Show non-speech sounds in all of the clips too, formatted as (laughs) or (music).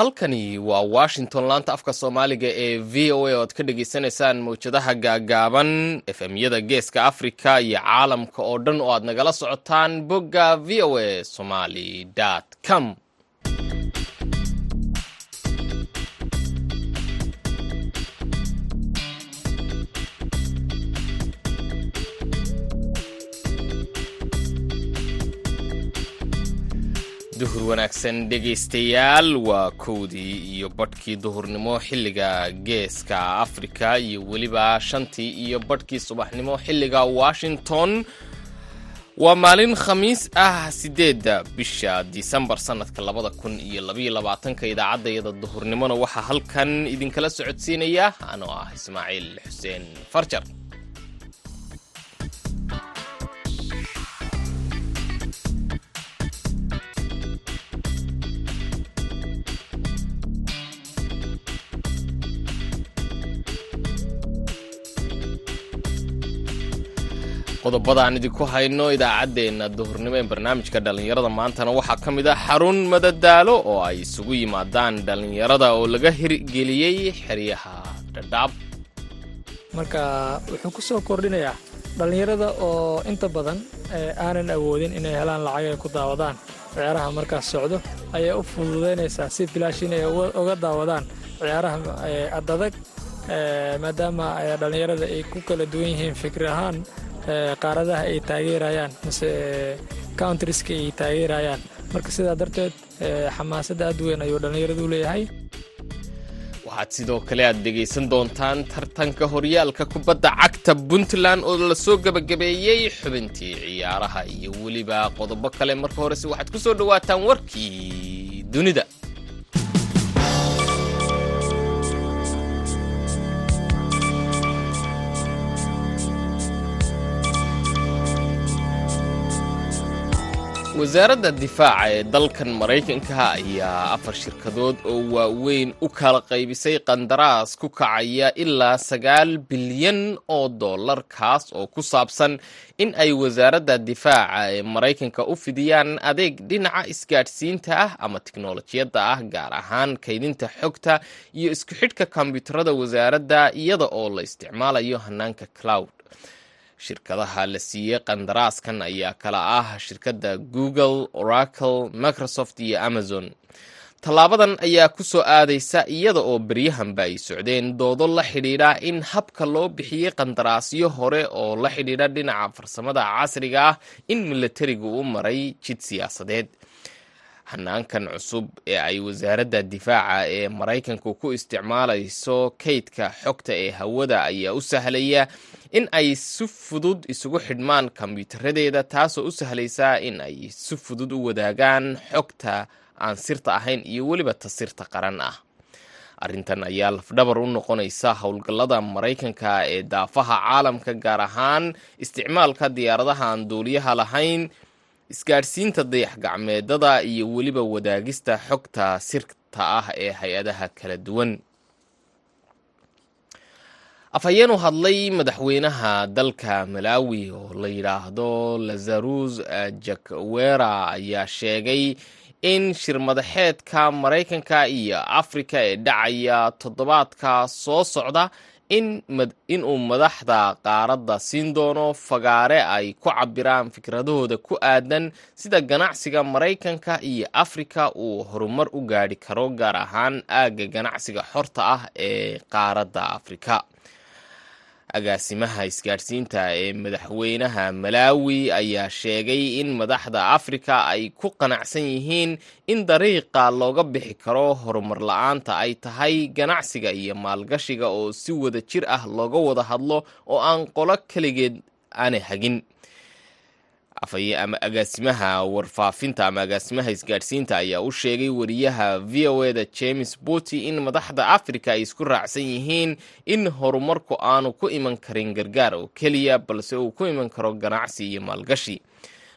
halkani waa washington laanta afka soomaaliga ee v o a oo aad ka dhagaysanaysaan mawjadaha gaagaaban efemyada geeska africa iyo caalamka oo dhan oo aad nagala socotaan bogga v o a somali com duhur wanaagsan dhegaystayaal. Waa kowdii iyo badhkii duhurnimo xilliga geeska afrika iyo weliba shantii iyo badhkii subaxnimo xilliga washington. Waa maalin khamiis ah sideedda bisha disembar sannadka labada kun iyo labaiyo labaatanka idaacaddayada duhurnimona waxaa halkan idinkala socodsiinaya. Anoo ah ismaaciil xuseen farjar qodobada aan idinku hayno idaacaddeenna duhurnimo ee barnaamijka dhallinyarada maantana waxaa ka mid ah xarun madadaalo oo ay isugu yimaadaan dhallinyarada oo laga hirgeliyey xeryaha dhadhaab marka wuxuu ku soo kordhinayaa dhallinyarada oo inta badan aanan awoodin inay helaan lacag ay ku daawadaan. Ciyaaraha markaas socdo ayay u fududaynaysaa si bilaash inay uga daawadaan ciyaaraha adadag maadaama dhallinyarada ay ku kala duwan yihiin fikri ahaan qaaradaha ay taageerayaan mise countriska ay taageerayaan. Marka sidaa darteed xamaasadda aad weyn ayuu dhallinyaradu leeyahay. Waxaad sidoo kale aad dhegaysan doontaan tartanka horyaalka kubadda cagta puntland oo la soo gebagabeeyey xubintii ciyaaraha iyo weliba qodobo kale. Marka horese waxaad ku soo dhowaataan warkii dunida wasaaradda difaaca ee dalkan maraykanka ayaa afar shirkadood oo waaweyn u kala qaybisay qandaraas ku kacaya ilaa sagaal bilyan oo dollar kaas oo ku saabsan in ay wasaaradda difaaca ee maraykanka u fidiyaan adeeg dhinaca isgaadhsiinta ah ama tiknolojiyadda ah gaar ahaan kaydinta xogta iyo isku xidhka kombyuutarada wasaaradda iyada oo la isticmaalayo hanaanka cloud shirkadaha la siiyey qandaraaskan ayaa kala ah shirkadda google oracle microsoft iyo amazon. Tallaabadan ayaa ku soo aadaysa iyada oo beryahanba ay socdeen doodo la xidhiidha in habka loo bixiyey qandaraasyo hore oo la xidhiidha dhinaca farsamada casriga ah in milatarigu u maray jid siyaasadeed hanaankan cusub ee ay wasaaradda difaaca ee maraykanku ku isticmaalayso kaydka xogta ee hawada ayaa u sahlaya in ay si fudud isugu xidhmaan kombyuutaradeeda taasoo u sahlaysa in ay si fudud u wadaagaan xogta aan sirta ahayn iyo weliba ta sirta qaran ah. Arrintan ayaa lafdhabar u noqonaysa howlgallada maraykanka ee daafaha caalamka gaar ahaan isticmaalka diyaaradaha aan duuliyaha lahayn isgaadhsiinta dayax gacmeedada iyo weliba wadaagista xogta sirta ah ee hay'adaha kala duwan. Afhayeen u hadlay madaxweynaha dalka malawi oo la yidhaahdo lazarus jakwera ayaa sheegay in shirmadaxeedka maraykanka iyo afrika ee dhacaya toddobaadka soo socda inuu madaxda qaaradda siin doono fagaare ay ku cabiraan fikradahooda ku aadan sida ganacsiga maraykanka iyo afrika uu horumar u gaadhi karo gaar ahaan aagga ganacsiga xorta ah ee qaaradda afrika agaasimaha isgaadhsiinta ee madaxweynaha malaawi ayaa sheegay in madaxda afrika ay ku qanacsan yihiin in dariiqa looga bixi karo horumar la'aanta ay tahay ganacsiga iyo maalgashiga oo si wada jir ah looga wada hadlo oo aan qolo keligeed aanay hagin ama agaasimaha warfaafinta ama agaasimaha isgaadhsiinta ayaa u sheegay wariyaha v o eda james buty in madaxda afrika ay isku raacsan yihiin in horumarku aanu ku iman karin gargaar oo keliya balse uu ku iman karo ganacsi iyo maalgashi.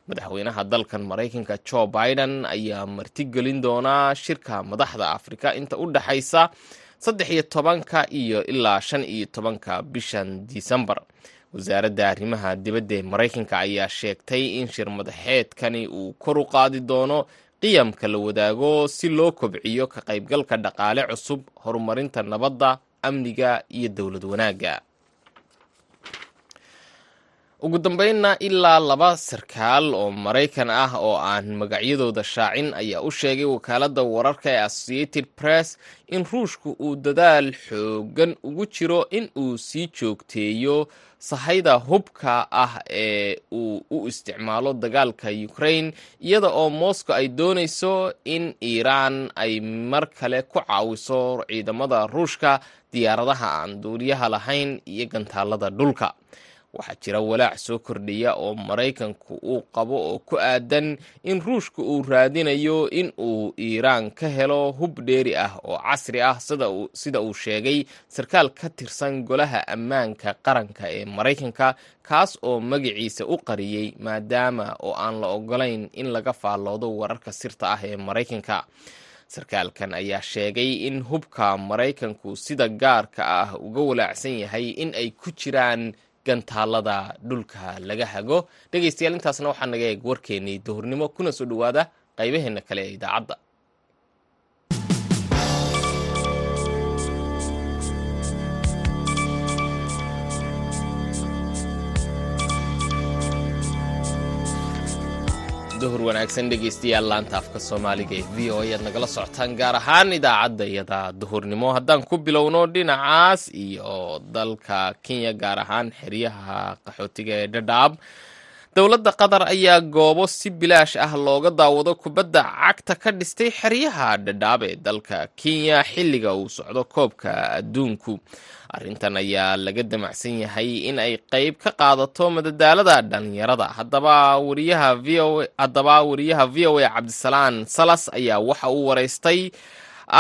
Madaxweynaha dalkan maraykanka jo biden ayaa martigelin doonaa shirka madaxda afrika inta u dhexaysa saddex iyo tobanka iyo ilaa shan iyo tobanka bishan disembar wasaaradda arrimaha dibadda ee maraykanka ayaa sheegtay in shir madaxeedkani uu kor u qaadi doono qiyamka la wadaago si loo kobciyo ka qaybgalka dhaqaale cusub horumarinta nabadda amniga iyo dowlad wanaagga ugu dambeynna ilaa laba sarkaal oo maraykan ah oo aan magacyadooda shaacin ayaa u sheegay wakaaladda wararka ee associated press in ruushku uu dadaal xoogan ugu jiro in uu sii joogteeyo sahayda hubka ah ee uu u isticmaalo dagaalka ukraine iyada oo moscow ay doonayso in iiraan ay mar kale ku caawiso ciidamada ruushka diyaaradaha aan duuliyaha lahayn iyo gantaalada dhulka waxaa jira walaac soo kordhaya oo maraykanku uu qabo oo ku aadan in ruushka uu raadinayo in uu iiraan ka helo hub dheeri ah oo casri ah sida uu sheegay sarkaal ka tirsan golaha ammaanka qaranka ee maraykanka kaas oo magaciisa u qariyey maadaama oo aan la ogolayn in laga faalloodo wararka sirta ah ee maraykanka. Sarkaalkan ayaa sheegay in hubka maraykanku sida gaarka ah uga walaacsan yahay in ay ku jiraan gantaalada dhulka laga hago. dhegaystayaal intaasna waxaa naga eeg warkeennii duhurnimo kuna soo dhowaada qaybaheenna kale ee idaacadda duhur wanaagsan dhegaystayaal laanta afka soomaaliga ee v o ayaad nagala socotaan gaar ahaan idaacadda iyada duhurnimo. Haddaan ku bilowno dhinacaas iyo dalka kenya gaar ahaan xeryaha qaxootiga ee dhadhaab dowladda qatar ayaa goobo si bilaash ah looga daawado kubadda cagta ka dhistay xeryaha dhadhaab ee dalka kenya xilliga uu socdo koobka adduunku. Arrintan ayaa laga damacsan yahay in ay qeyb ka qaadato madadaalada dhalinyarada haddaba wariyaha v o a cabdisalaan salas ayaa waxa uu waraystay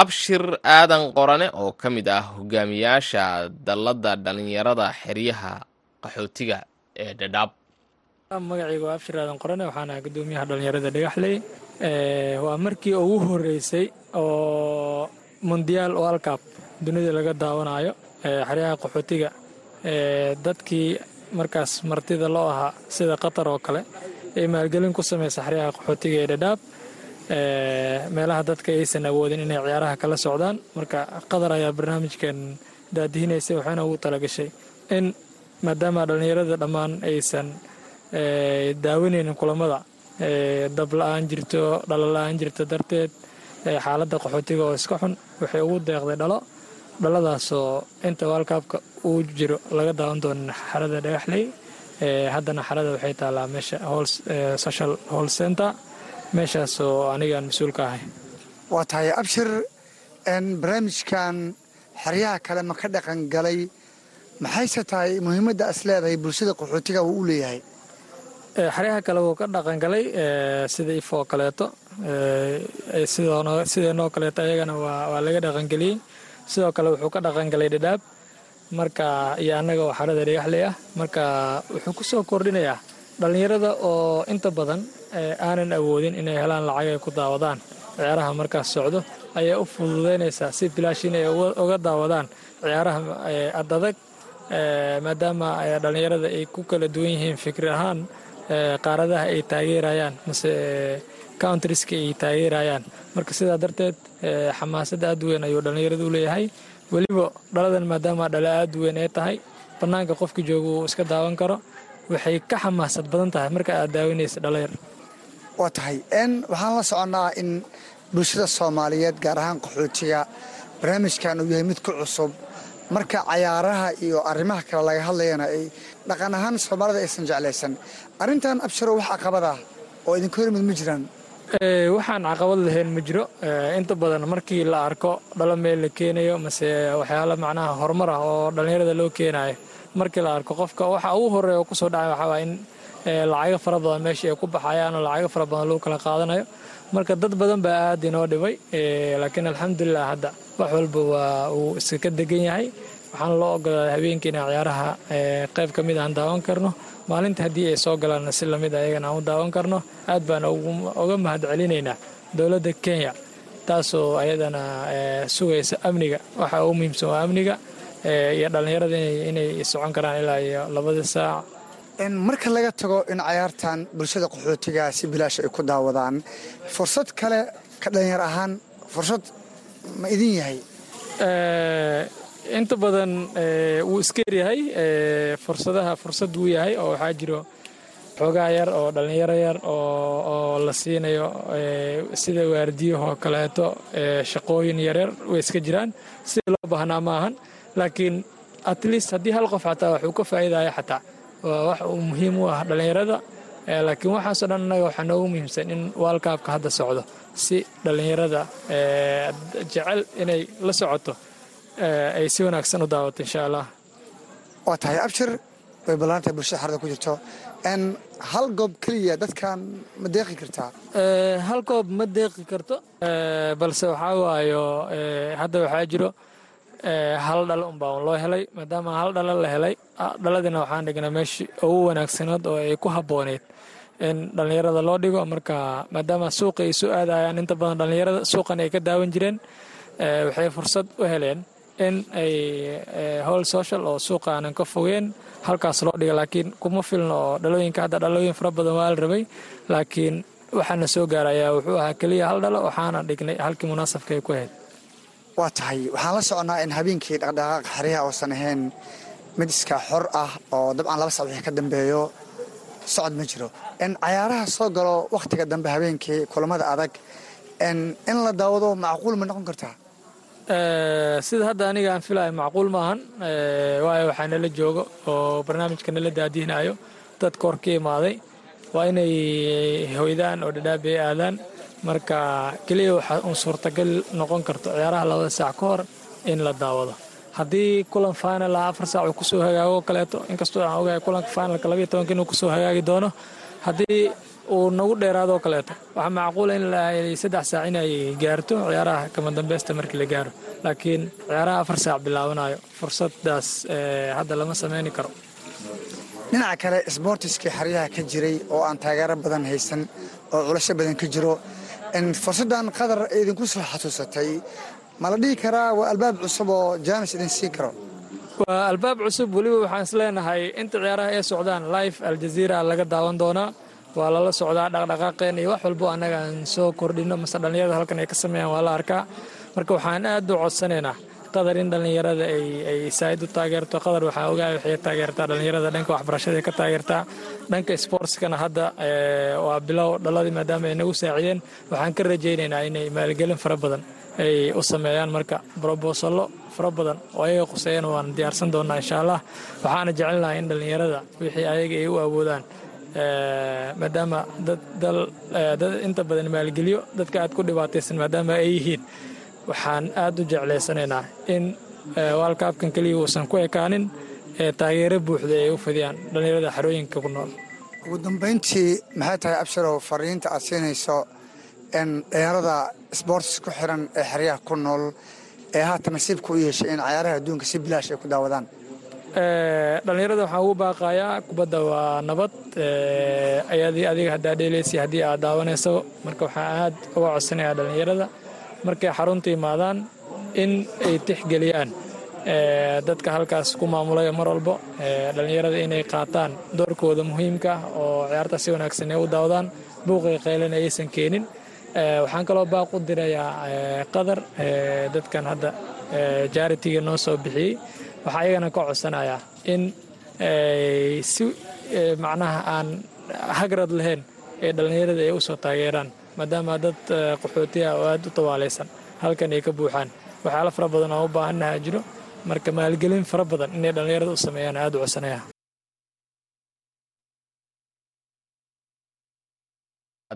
abshir aadan qorane oo ka mid ah hogaamiyaasha dalladda dhalinyarada xeryaha qaxootiga ee dhadhaab magacayga waa abshir aadan qorane waxaana gudoomiyaha dhalinyarada dhagaxley. Waa markii ugu horeysay oo mondiyaal oo dunida laga daawanayo xeryaha qaxootiga. Dadkii markaas martida loo ahaa sida qatar oo kale ee maalgelin ku samaysa xeryaha qaxootiga ee dhadhaab. Meelaha dadka aysan awoodin inay ciyaaraha kala socdaan. Marka qatar ayaa barnaamijkan daadihinaysay waxaana ugu talagashay in maadaama dhallinyarada dhammaan aysan daawanaynin kulamada. Dab la'aan jirto dhalo la'aan jirto darteed xaaladda qaxootiga oo iska xun waxay ugu deeqday dhalo. Dhaladaasoo inta waalkaabka uu jiro laga daawan doonin xarada dhagaxley haddana xarada waxay taallaa meesha social hall center. Meeshaasoo anigaan mas'uulka ahay. Waa tahay abshir barnaamijkan xeryaha kale ma ka dhaqan galay? Maxayse tahay muhiimadda as leedahay bulshada qaxootiga uu u leeyahay xeryaha kale wuu ka dhaqan galay sida ifoo kaleeto. Sideenoo kaleeto ayagana waa laga dhaqangeliyey sidoo kale wuxuu ka dhaqangalay dhadhaab. Marka iyo annaga oo xarada dhagaxley ah. Marka wuxuu ku kordhinayaa dhallinyarada oo inta badan aanan awoodin inay helaan lacag ay ku daawadaan. Ciyaaraha markaas socdo ayaa u fududaynaysaa si bilaash inay uga daawadaan ciyaaraha adadag maadaama dhallinyarada ay ku kala duwan yihiin fikri ahaan qaaradaha ay taageerayaan mase countriska ay taageerayaan. Marka sidaa darteed xamaasad aad weyn ayuu dhallinyarada u leeyahay. Weliba dhaladan maadaama dhale aad weyn ay tahay bannaanka qofka jooga uu iska daawan karo. Waxay ka xamaasad badan tahay marka aad daawanaysa dhalinyar. Waa tahay. Waxaan la soconnaa in bulshada soomaaliyeed gaar ahaan qaxootiga barnaamijkan uu yahay mid ku cusub marka cayaaraha iyo arrimaha kale laga hadlayana ay dhaqan ahaan soomaalida aysan jeclaysan. Arrintan abshiro wax caqabad ah oo idinka hor yimid ma jiraan? Waxaan caqabad lahayn ma jiro. Inta badan markii la arko dhalo meel la keenayo mase waxyaala macnaha horumar ah oo dhallinyarada loo keenayo markii la arko qofka waxa ugu horreeya oo ku soo dhacay waxaa waa in lacago fara badan meeshii ay ku baxayaan oo lacago fara badan lagu kala qaadanayo marka dad badan baa aad inoo dhibay laakiin alxamdulilah hadda wax walba waa uu iska degan yahay. Waxaan loo ogolaaday habeenkii inaan ciyaaraha qayb ka mid aan daawan karno. Maalinta haddii ay soo galaan si la mid ayagana aan u daawan karno. Aad baan uga mahad celinaynaa dowladda kenya taasoo ayadana sugaysa amniga. Waxa ugu muhiimsan waa amniga iyo dhallinyarada inay socon karaan ilaa iyo labada saac marka laga tago in cayaartan bulshada qaxootiga si bilaash ay ku daawadaan fursad kale ka dhalinyar ahaan fursad ma idin yahay? Inta badan wuu iskeer yahay. Fursadaha fursad wuu yahay oo waxaa jiro xoogaa yar oo dhallinyaro yar oo la siinayo sida waardiyahoo kaleeto shaqooyin yaryar way iska jiraan. Sida loo baahnaa ma ahan laakiin at least haddii hal qof xataa waxuu ka faa'iidaya xataa waa wax uu muhiim u ah dhallinyarada laakiin waxaasoo dhan annaga waxaa noogu muhiimsan in waalkaabka hadda socdo si dhallinyarada jecel inay la socoto ay si wanaagsan u daawato insha allah waa tahay abshir way ballaantahay bulshada xarada ku jirto hal goob keliya dadkan ma deeqi kartaa? Hal goob ma deeqi karto. Balse waxaa waayo hadda waxaa jiro hal dhalo unbaa loo helay maadaama hal dhalo la helay dhaladina waxaan dhignaa meeshii ugu wanaagsanaed oo ay ku habbooneyd. In dhallinyarada loo dhigo marka maadaama suuqa ay soo aadayaan inta badan dhallinyarada suuqan ay ka daawan jireen waxay fursad u heleen in ay howl social oo suuqa ka fogeen halkaas loo dhiga laakiin kuma filno oo dhalooyinka hadda dhalooyin fara badan waa la rabay laakiin waxaana soo gaarayaa wuxuu ahaa keliya hal dhalo waxaana dhignay halkii munaasabka ay ku ahayd waa tahay. Waxaan la soconnaa in habeenkii dhaqdhaqaaqa xeryaha uusan ahayn mid iskaa xor ah oo dabcan laba sac wixii ka dambeeyo socod ma jiro. In cayaaraha soo galo wakhtiga dambe habeenkii kulamada adag in la daawado macquul ma noqon kartaa? Sida hadda aniga aan filaya macquul maahan waayo waxaa nala joogo oo barnaamijka nala daadihinayo. Dadka hor ka imaaday waa inay hoydaan oo dhadhaabay aadaan marka keliya waxaa uun suurtagal noqon karto ciyaaraha labada saac ka hor in la daawado. Haddii kulan final afar saac uu ku soo hagaago kaleeto inkastoo aan ogahay kulanka finalka labayo tobanka inuu ku soo hagaagi doono haddii uu nagu dheeraadoo kaleeto waxaa macquula in la saddex saac inay gaarto ciyaaraha kama dambeysta markii la gaaro. Laakiin ciyaaraha afar saac bilaabanayo fursadaas hadda lama sameyni karo. Dhinaca kale sboortiskii xeryaha ka jiray oo aan taageero badan haysan oo culasho badan ka jiro fursaddan qadar idinku soo xasuusatay ma la dhihi karaa waa albaab cusub oo jaanis idin siin karo waa albaab cusub weliba waxaan is leenahay inta ciyaaraha ay socdaan live aljaziira laga daawan doonaa waa lala socdaa dhaqdhaqaaqeen iyo wax walbo annaga aan soo kordhino mase dhallinyarada halkan ay ka sameeyaan waa la arkaa marka waxaan aad u codsanaynaa qadar in dhallinyarada ay saa'id u taageerto. Qadar waxaa ogahay waxay taageertaa dhallinyarada dhanka waxbarashada ka taageertaa. Dhanka sportskana hadda waa bilow dhaladii maadaama ay nagu saacideen. Waxaan ka rajaynaynaa inay maalgelin fara badan ay u sameeyaan marka brobosallo fara badan oo ayaga quseeyana waan diyaarsan doonaa insha allah. Waxaana jecelnahay in dhallinyarada wixii ayaga ay u awoodaan maadaama dad inta badan maalgeliyo dadka aad ku dhibaataysan maadaama ay yihiin waxaan aad u jeclaysanaynaa in waalkaabkan keliya uusan ku ekaanin ee taageero buuxda ay u fidiyaan dhallinyarada xarooyinka ku nool. Ugu dambayntii maxay tahay absharow fariinta aad siinayso in dhalinyarada sboortis ku xiran ee xeryaha ku nool ee haatan nasiibka u yeeshay in cayaaraha adduunka si bilaash ay ku daawadaan? Dhallinyarada waxaan ugu baaqayaa kubadda waa nabad ayadii adiga haddaa dheelaysa haddii aad daawanayso marka waxaan aad uga codsanayaa dhallinyarada markay xarunta yimaadaan in ay tixgeliyaan dadka halkaas ku maamulaya mar walbo dhallinyarada inay qaataan doorkooda muhiimka ah oo ciyaarta si wanaagsan ay u daawadaan buuqay qaylan ayaysan keenin. Waxaan kaloo baaq u dirayaa qadar dadkan hadda jaaritiga noo soo bixiyey. Waxaa ayagana ka codsanayaa in si macnaha aan hagrad lahayn ee dhallinyarada ay u soo taageeraan maadaama dad qaxootiya oo aad u tawaalaysan halkan ay ka buuxaan. Waxyaala fara badan oo u baahannaha jiro marka maalgelin fara badan inay dhallinyarada u sameeyaan aad u codsanaya.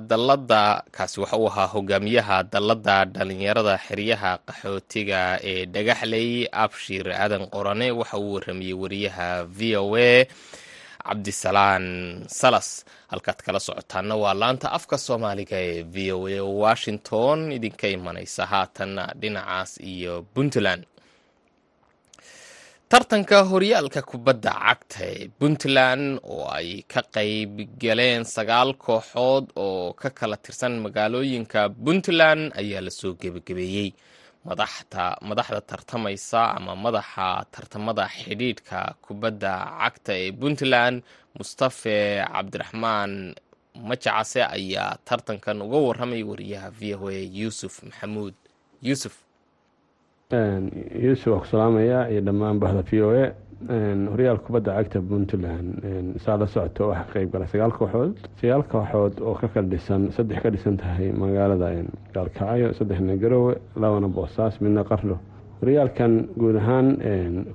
Dalladda kaasi waxa uu ahaa hogaamiyaha dalladda dhalinyarada xeryaha qaxootiga ee dhagaxley abshir aadan qorane waxa uu waramayey wariyaha v o a cabdisalaan salas. Halkaad kala socotaana waa laanta afka soomaaliga ee v o a washington. Idinka imanaysa haatanna dhinacaas iyo puntland. Tartanka horyaalka kubadda cagta ee puntland oo ay ka qayb galeen sagaal kooxood oo ka kala tirsan magaalooyinka puntland ayaa la soo gebagabeeyey madaxda tartamaysa ama madaxa tartamada xidhiidhka kubadda cagta ee puntland mustafe cabdiraxmaan majacase ayaa tartankan uga waramay wariyaha v o a yuusuf maxamuud. Yuusuf yuusuf waa ku salaamaya iyo dhammaan bahda v o a horyaal kubadda cagta puntland saa la socoto waxaa qeyb gala. Sagaal kooxood sagaal kooxood oo ka kala dhisan saddex ka dhisan tahay magaalada gaalkacyo saddexna garowe labana boosaas midna qarlo. Horyaalkan guud ahaan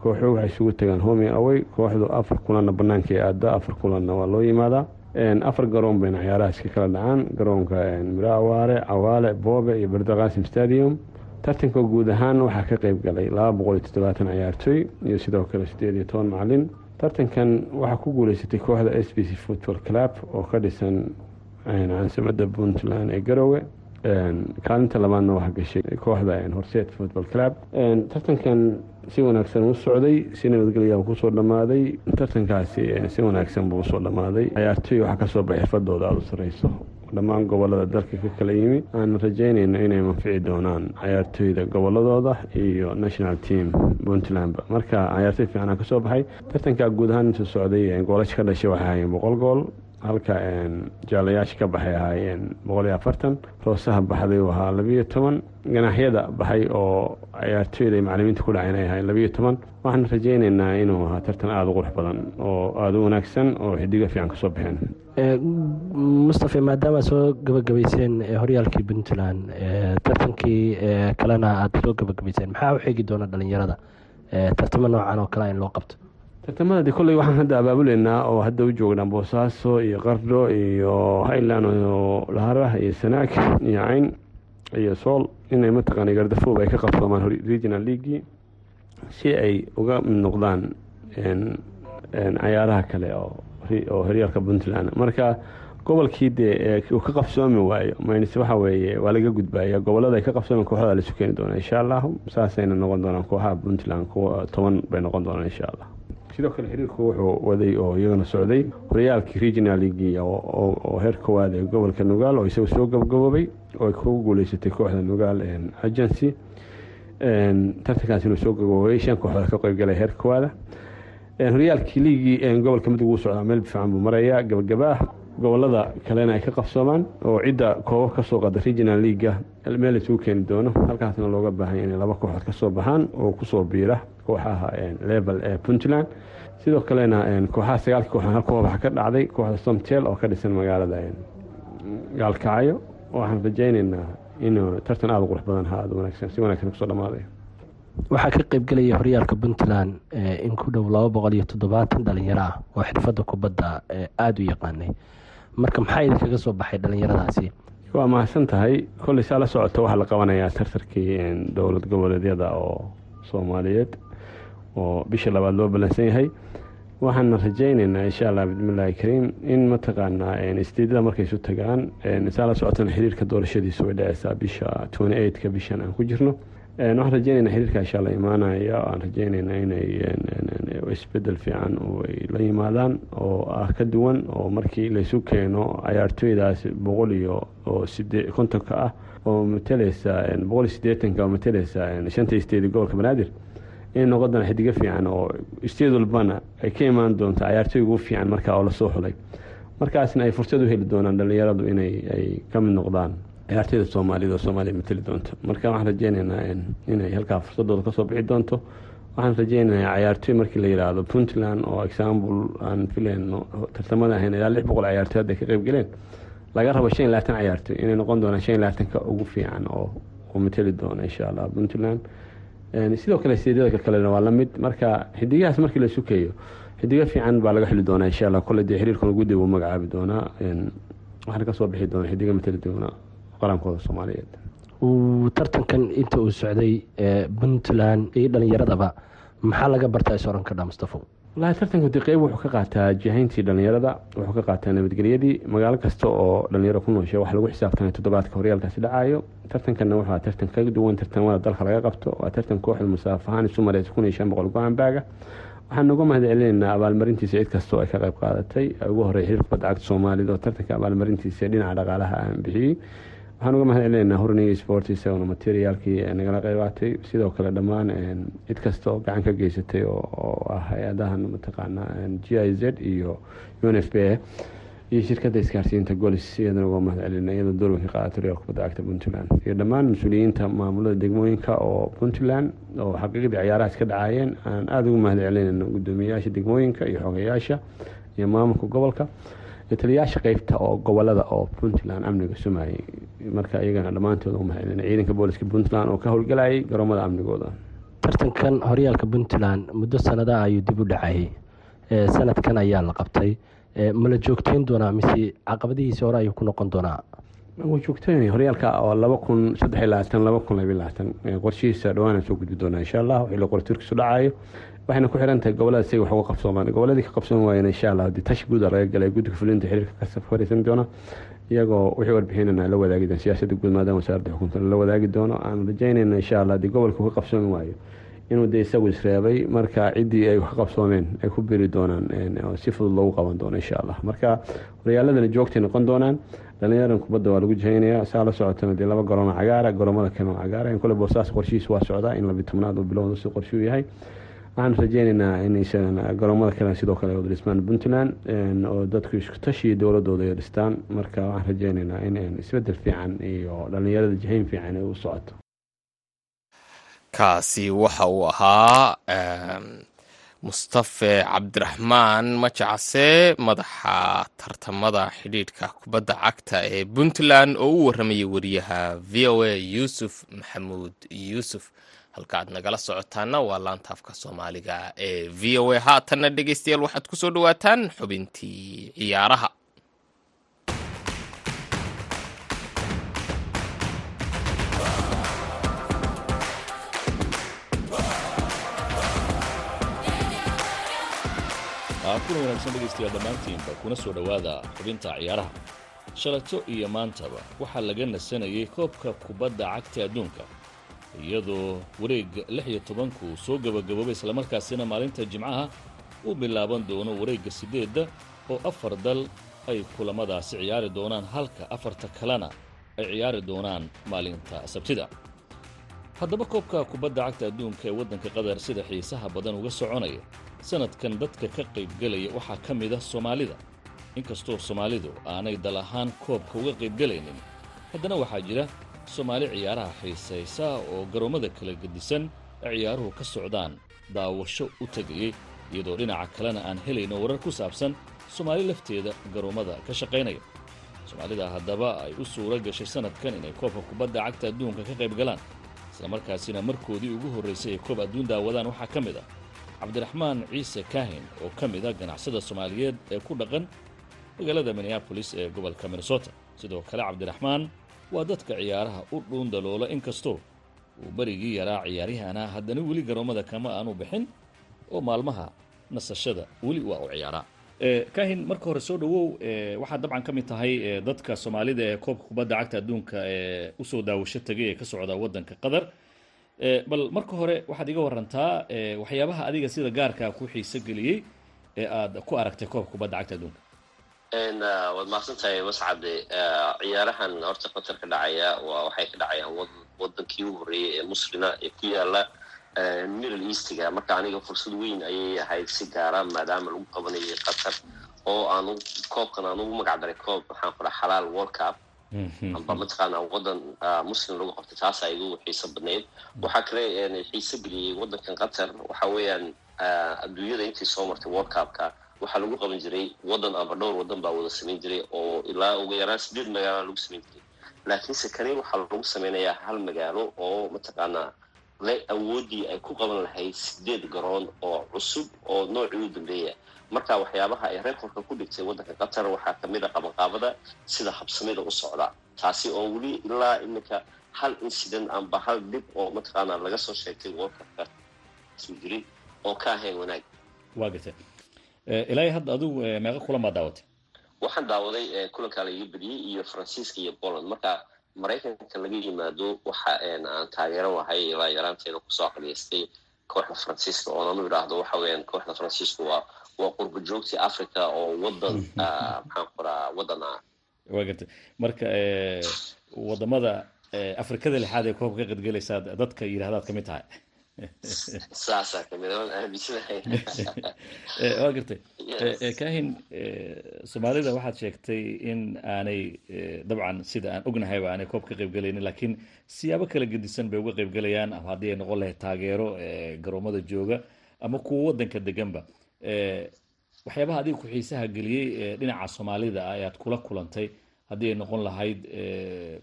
kooxuhu waxay isugu tagaan homi awey kooxdu afar kulanna banaanka ee aada afar kulanna waa loo yimaadaa. Afar garoon bayna ciyaaraha iska kala dhacaan. Garoonka miraawaare cawaale boobe iyo berdaqaasim stadium tartanka guud ahaan waxaa ka qeyb galay ciyaartooy iyo sidoo kale macalin. Tartankan waxaa ku guuleysatay kooxda s b c football club oo ka dhisan caansimada puntland ee garowe. Kaalinta labaadna waxaa gashay kooxda horseed football club. Tartankan si wanaagsan u socday si nabadgelya ku soo dhammaaday. Tartankaasi si wanaagsan buu u soo dhammaaday. Ciyaartooy waxaa ka soo baxay xirfadooda aada u sareyso dhammaan gobollada dalka ka kala yimi aan rajeynayno inay manfici doonaan cayaartooyda goboladooda iyo national team puntlandba marka cayaartooy fiicana ka soo baxay tartanka guud ahaan intuu socday goolasha ka dhashay waxay ahaayeen boqol gool halka jaalayaasha ka baxay ahaayeen boqol iyo afartan. Roosaha baxday uu ahaa labiiyo toban. Ganaaxyada baxay oo ciyaartooyda ay macalimiinta ku dhaceen ay ahaayeen labiiyo toban. Waxaan rajeyneynaa inuu ahaa tartan aada u qurux badan oo aada u wanaagsan oo xidigo fiican ka soo baxeen mustafe maadaama soo gabagabayseen horyaalkii puntland tartankii kalena aada soo gabagabayseen maxaa u xegi doona dhalinyarada? Tartamo noocan oo kale in loo qabto. Tartamada de kolley waxaan hadda abaabuleynaa oo hadda u joognaa boosaaso iyo qardho iyo highland iyo laharah iyo sanaag iyo cayn iyo sool. Inay mataqaana gardafoob ay ka qabsoomaan regional leagui si ay uga mid noqdaan cayaaraha kale oo horyaalka puntland. Marka gobolkii dee uu ka qabsoomi waayo mayns waxa weeye waa laga gudbaya gobollada ka qabsoomi kooxda lasu keeni doona insha allahu saasayna noqon doonaan kooxaha puntland kuwa toban bay noqon doonaan insha allah sidoo kale xiriirku wuxuu waday oo iyagana socday horyaalkii regional oo heer kowaad ee gobolka nugaal oo isagu soo gabgaboobay oo ay kugu guuleysatay kooxda nugaal agency. Tartankaas inuu soo gabgaboobay shan kooxood ka qeybgalay heer kowaada horyaalkii liigii gobolka mid ugu socdaa meel fiican buu marayaa. Gabagabaa gobollada kalena ay ka qabsoomaan oo cidda koobab ka soo qada regional leaga meel isugu keeni doono. Halkaasna looga baahanya inay laba kooxood ka soo baxaan oo ku soo biira kooxaha level ee puntland. Sidoo kalena kooxaha sagaalka kooxood hal koox ka dhacday kooxda somtel oo ka dhisan magaalada gaalkacyo. Waxaan rajeyneynaa inuu tartan aada u qurux badan ha aada wanaagsan si wanaagsan ku soo dhamaaday waxaa ka qeybgelaya horyaalka puntland in ku dhow laba boqol iyo toddobaatan dhalinyaro ah oo xirfadda kubadda aada u yaqaanay. Marka maxaa idinkaga soo baxay dhalinyaradaasi waa mahadsan tahay. Kolley saa la socoto waxaa la qabanayaa tartarkii dowlad goboleedyada oo soomaaliyeed oo bisha labaad loo ballansan yahay. Waxaana rajeyneynaa insha allah bismillahi kariim in mataqaanaa istiidada markay isu tagaan saa la socotana xiriirka doorashadiisu way dhaceysaa bisha twenty bishan aan ku jirno waxaan rajeyneynaa xiriirka insha alla imaanaya aan rajeyneynaa inay isbeddel fiican ay la yimaadaan oo ah ka duwan oo markii laysu keeno cayaartooydaas boqol iyo kontonka ah oo mateleysa boqol iyo sideetanka oo mateleysa shanta isteedi gobolka banaadir inay noqon doona xidigo fiican oo isteed walbana ay ka imaan doonto cayaartooyga ugu fiican markaa oo la soo xulay markaasna ay fursad u heli doonaan dhalinyaradu inay ay ka mid noqdaan ciyaartooyda soomaaliyad oo soomaaliya mateli doonto. Marka waxaan rajeyneynaa inay halkaa fursadooda ka soo bixi doonto. Waxaan rajeynayaa cayaartooy markii la yidhaahdo puntland oo example aan filayno tartamada ahayn ilaa lix boqol cayaartooy hadday ka qeyb galeen. Laga rabo shan iyo labaatan cayaartooy inay noqon doonaan shan iyo labaatanka ugu fiican oo mateli doona insha allah puntland. Sidoo kale sideedada kalena waa la mid marka xidigahaas markii la sukeeyo xidigo fiican baa laga xili doonaa insha allah kole dee xiriirkan guddi uu magacaabi doonaa. Waxaana ka soo bixi doona xidigo mateli doona qarankooda soomaaliyeed tartankan inta uu socday puntland iyo dhalinyaradaba maxaa laga bartaa is oran kadhaa mustafo walahi tartanka de qeyb wuxuu ka qaataa jihayntii dhalinyarada wuxuu ka qaataa nabadgelyadii. Magaalo kasta oo dhalinyaro ku nooshay wax lagu xisaabtanay toddobaadka horyaalkaasi dhacayo tartankanna wuxuu tartan ka duwan tartamada dalka laga qabto waa tartan kooxda musaafahaan isu mareysa kun iyo shan boqol go'aanbaaga waxaan uga mahad celinaynaa abaalmarintiisa cid kastoo ay ka qayb qaadatay. Ugu horey xiriir kubadda cagta soomaalida oo tartanka abaalmarintiisa dhinaca dhaqaalaha aan bixiyey waxaan uga mahad celinaynaa hurniga sport isagona materiaalkii nagala qeybaatay. Sidoo kale dhammaan cid kasta oo gacan ka geysatay oo ah hay'adahan mataqaana g i z iyo un f b iyo shirkadda isgaarsiinta golis iyadana uga mahad celina iyadoo doorweyn ka qaadato horyaalka kubadda cagta puntland. Iyo dhammaan mas'uuliyiinta maamulada degmooyinka oo puntland oo xaqiiqdii ciyaarahaas ka dhacayeen aan aada ugu mahad celinayno guddoomiyayaasha degmooyinka iyo xogeyaasha iyo maamulka gobolka taliyayaasha qeybta oo gobollada oo puntland amniga sumayay marka iyagana dhammaantood ugu mahad celina ciidanka booliska puntland oo ka howlgalayay garoomada amnigooda. Tartankan horyaalka puntland muddo sanadaha ayuu dib u dhacayay sanadkan ayaa la qabtay. Ma la joogteyn doonaa mise caqabadihiisi hore ayuu ku noqon doonaa? Waa joogteyn horyaalka oo laba kun saddex iyo labaatan laba kun labaatan. Qorshihiisa dhawaanaan soo gudbi doonaa insha allah wixii la qora turkiisu dhacayo waxayna ku xiran tahay gobollada siga wax uga qabsoomaan. Goboladii ka qabsoon waayeen insha allah haddii tashi guuda laga galay guddiga fulinta xiriirka ka fariisan doona iyagoo wixii warbixinana la wadaagi doona siyaasadda guud maadaama wasaaradda xukunta la wadaagi doono aan rajaynayna insha allah haddii gobolka ka qabsoomi waayo. Inuu de isagu isreebay marka ciddii ay wax qabsoomeen ay ku biri doonaan si fudud loogu qaban doono insha allah marka horyaaladana joogtay noqon doonaan. Dhalinyaran kubadda waa lagu jihaynayaa saa la socotana dee laba garoona cagaara garoomada kalena cagaara in kole boosaas qorshihiis waa socdaa. In labi tobnaad oo bilowda si qorshuu yahay waxaan rajeynaynaa in garoomada kalena sidoo kale wada dhismaan puntland oo dadku isku dowladooda ay dhistaan. Marka waxaan rajeynaynaa in isbeddel fiican iyo dhalinyarada jihayn fiican ay u socoto. Kaasi waxa uu ahaa mustafe cabdiraxmaan majacase madaxa tartamada xidhiidhka kubadda cagta ee puntland oo u warramayay wariyaha v o a yuusuf maxamuud yuusuf halka aad nagala socotaana waa laantaafka soomaaliga ee v o a. Haatanna dhegeystayaal waxaad ku soo dhawaataan xubintii ciyaaraha. Kuna wanaagsan dhegaystayaal dhammaantiinba kuna soo dhowaada xubinta ciyaaraha. Shalato iyo maantaba waxaa laga nasanayay koobka kubadda cagta adduunka iyadoo wareegga lix iyo tobanku soo gebagaboobay islamarkaasina maalinta jimcaha uu bilaaban doono wareegga siddeedda oo afar dal ay kulamadaasi ciyaari doonaan halka afarta kalena ay ciyaari doonaan maalinta sabtida. Haddaba koobka kubadda cagta adduunka ee waddanka qatar sida xiisaha badan uga soconaya sanadkan dadka ka qaybgelaya waxaa ka mid ah soomaalida. Inkastoo soomaalidu aanay dal ahaan koobka uga qaybgelaynin haddana waxaa jira soomaali ciyaaraha xiisaysa oo garoommada kala gedisan ee ciyaaruhu ka socdaan daawasho u tegayey iyadoo dhinaca kalena aan helayno warar ku saabsan soomaali lafteeda garoommada ka shaqaynaya soomaalida haddaba ay u suura gashay sanadkan inay koobka kubadda cagta adduunka ka qayb galaan islamarkaasina markoodii ugu horraysay ay koob adduun daawadaan waxaa ka mid ah cabdiraxmaan ciise kaahin oo ka mid a ganacsada soomaaliyeed ee ku dhaqan magaalada minneabolis ee gobolka minnesota. Sidoo kale cabdiraxmaan waa dadka ciyaaraha u dhuundaloola inkastoo uu berigii yaraa ciyaaryahana haddana weli garoommada kama aanu bixin oo maalmaha nasashada weli waa u ciyaaraa kaahin marka hore soo dhowow waxaad dabcan ka mid tahay dadka soomaalida ee koobka kubadda cagta adduunka ee u soo daawasho tegay ee ka socda waddanka qatar. Bal marka hore waxaad iga warantaa waxyaabaha adiga sida gaarkaa ku xiiso geliyey ee aad ku aragtay koobka kubadda cagta adduunka waad mahadsantahay mascade ciyaarahan horta qatar ka dhacaya waxay ka dhacayaan wadankii u horreeyey ee muslina ee ku yaalla middle eastiga marka aniga fursad weyn ayay ahayd si gaara maadaama lagu qabanayay qatar oo aan koobkan aan ugu magac daray koob waxaan ku dhaha xalaal world cup. Amba mataqaana wadan muslim lagu qabtay taasaa igu xiiso badnayd. Waxaa kale xiiso geliyey wadankan qatar. Waxa weeyaan adduunyada intii soo martay world cupka waxaa lagu qaban jiray wadan amba dhowr wadan baa wada samayn jiray oo ilaa ugu yaraan sideed magaalo lagu samayn jiray. Laakiinse kani waxaa lagu samaynayaa hal magaalo oo mataqaanaa le awoodii ay ku qaban lahayd sideed garoon oo cusub oo noocii u dambeeya. Marka waxyaabaha ay rekorka ku dhigtay waddanka qatar waxaa ka mid a qabanqaabada sida habsamida u socda. Taasi oo weli ilaa iminka hal incident amba hal dhib oo mataqaanaa laga soo sheegtay workupka suu jirin oo ka ahayn wanaag. Waa gartay ilaa hadda adigu meeqa kulan daawatay waxaan daawaday kulankaa laiga bediyey iyo faransiiska iyo poland. Marka maraykanka laga yimaado waxa aan taageero ahay ilaa yaraanteeda ku soo aqliyaystay kooxda faransiiska oonanu idhaahdo waxa weeyaan kooxda faransiiska waa waa qurba joogtii africa oo wadan (laughs) maxaan qoraa wadan ah. Waa gartay. Marka waddamada afrikada lixaad ee koobka ka qadgelaysaa dadka yidhahdaad ka mid tahay saasaa ka mid aan aaminsanahay waa gartay. Kahin soomaalida waxaad sheegtay in aanay dabcan sida aan ognahayba aanay koob ka qaybgelaynin laakiin siyaabo kala gedisan bay uga qaybgelayaan ama haddii ay noqon lahayd taageero garoomada jooga ama kuwa wadanka deganba. Waxyaabaha adiga ku xiisaha geliyey dhinaca soomaalida ah ayaad kula kulantay. Haddii ay noqon lahayd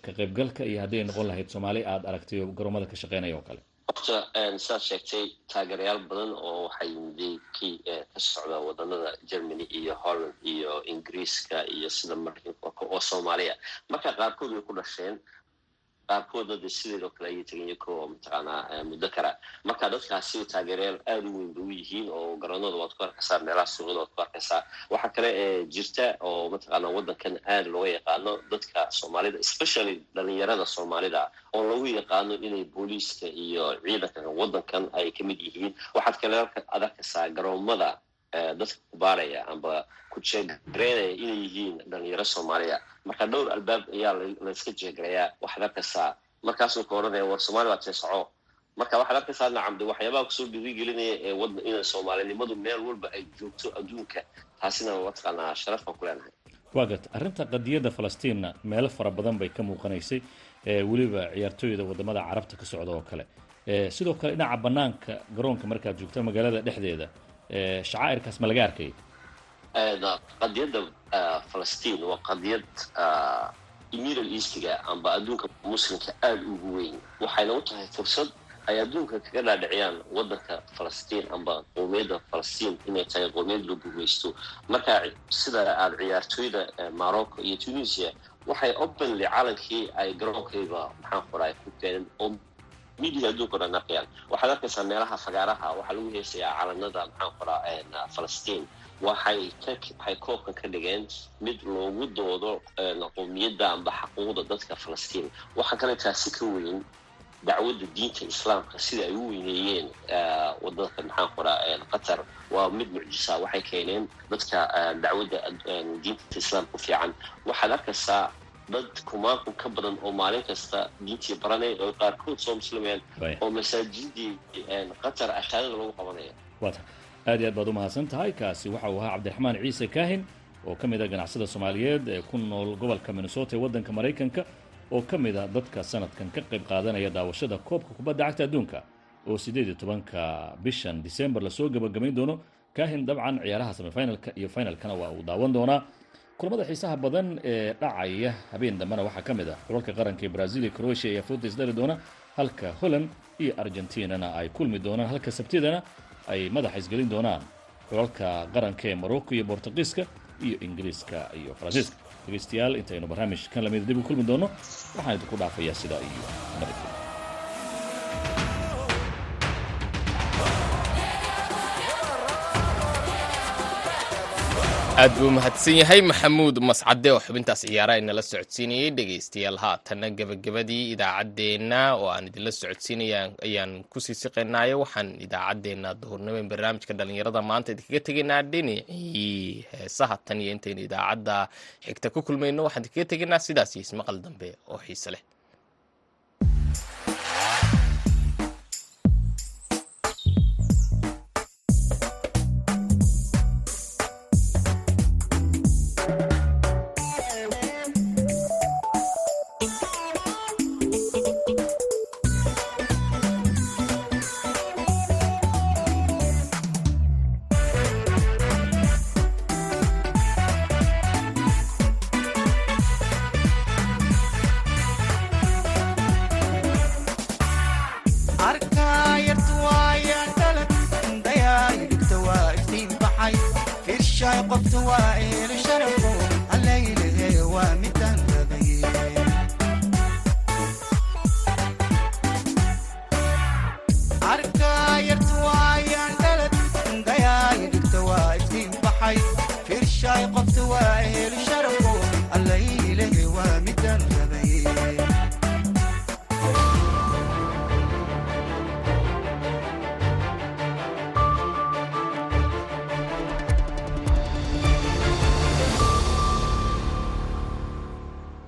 ka qaybgalka iyo haddii ay noqon lahayd soomaali aada aragtay oo garoomada ka shaqeynaya oo kale horta saad sheegtay taageerayaal badan oo waxaa yimiday kii ka socda wadanada germany iyo holland iyo ingiriiska iyo sida maraykanka oo soomaaliya. Marka qaarkood way ku dhasheen qaarkoodna de sideedoo kale ayay teganya ko mataqaanaa muddo kara marka dadkaasi taageerayaal u weyn bay u yihiin oo garoonada waad ku arkaysaa meelaha suuqyada waad ku arkaysaa waxaa kale ee jirta oo mataqaanaa waddankan aada looga yaqaano dadka soomaalida especially dhalinyarada soomaalida oo lagu yaqaano inay booliiska iyo ciidanka waddankan ay ka mid yihiin waxaad kale ad arkaysaa garoomada dadka kubaaraya amba kujeegareynaya inay yihiin dhalinyaro soomaaliya. Marka dhowr albaab ayaa layska jeegarayaa waxaad arkaysaa markaasuu ka odhanaya war soomaali waa tee soco. Marka waxaad arkaysaa nacamde waxyaabaha ku soo dhiirigelinaya ee wadda ina soomaalinimadu meel walba ay joogto adduunka taasina mataqaanaa sharaf baan ku leenahay. Waa garta arrinta qadiyadda falastiinna meelo fara badan bay ka muuqanaysay weliba ciyaartooyda waddamada carabta ka socda oo kale. Sidoo kale dhinaca banaanka garoonka markaad joogto magaalada dhexdeeda shacaa'irkaas ma laga arkay qadiyadda falastiin waa qadiyad middle eastiga amba adduunka muslimka aada ugu weyn. Waxayna u tahay fursad ay adduunka kaga dhaadhiciyaan waddanka falastiin amba qowmiyadda falastiin inay tahay qowmiyad la gumaysto marka sida aada ciyaartooyda morocco iyo tunisia waxay openly calankii ay garoonkayba maxaan qoraa ku keeneen midiga adduunka o waxaad arkaysaa meelaha fagaaraha waxaa lagu heesayaa calanada maxaan qoraa falastiin. Waxay waxay koobkan ka dhigeen mid loogu doodo qowmiyadda amba xaquuqda dadka falastiin. Waxaa kale taasi ka weyn dacwadda diinta islaamka sida ay u weyneeyeen wadanka maxaan qoraa qatar. Waa mid mucjisa waxay keeneen dadka dacwadda diinta islaamka u fiican. Waxaad arkaysaa dad kumaanku ka badan oo maalin kasta diintii baranay oo qaarkood soo muslimeen oo masaajidii qatar ashaadada lagu qabanaya aad iyo aad baad u mahadsan tahay kaasi waxa uu ahaa cabdiraxmaan ciise kaahin oo ka mid a ganacsada soomaaliyeed ee ku nool gobolka minnesota ee waddanka maraykanka oo ka mid a dadka sanadkan ka qayb qaadanaya daawashada koobka kubadda cagta adduunka oo siddeed iyo tobanka bishan disembar la soo gebagabayn doono kaahin dabcan ciyaaraha semifinalka iyo finalkana waa uu daawan doonaa kulamada xiisaha badan ee dhacaya habeen dambena waxaa ka mid ah xulalka qaranka ee brazil iyo croatia ayaa fooda isdhali doona halka holland iyo argentinana ay kulmi doonaan halka sabtidana ay madaxa isgelin doonaan. Xulalka qaranka ee morocco iyo bortugiiska iyo ingiriiska iyo faransiiska. Dhegeystayaal intaynu barnaamijkan lamida dib u kulmi doono waxaan idinku dhaafayaa sidaa iyo nabadgelya aad buu mahadsan yahay. Maxamuud mascade oo xubintaas ciyaaraha inala socodsiinayay dhegaystayaal haatanna gebagabadii idaacaddeenna oo aan idinla socodsiinaya ayaan ku sii siqaynaayo waxaan idaacaddeenna duhurnimo barnaamijka dhallinyarada maanta idinkaga tegaynaa dhinacii heesaha tan iyo intaynu idaacadda xigta ku kulmayno waxaan idinkaga tegaynaa sidaas iyo ismaqal dambe oo xiise leh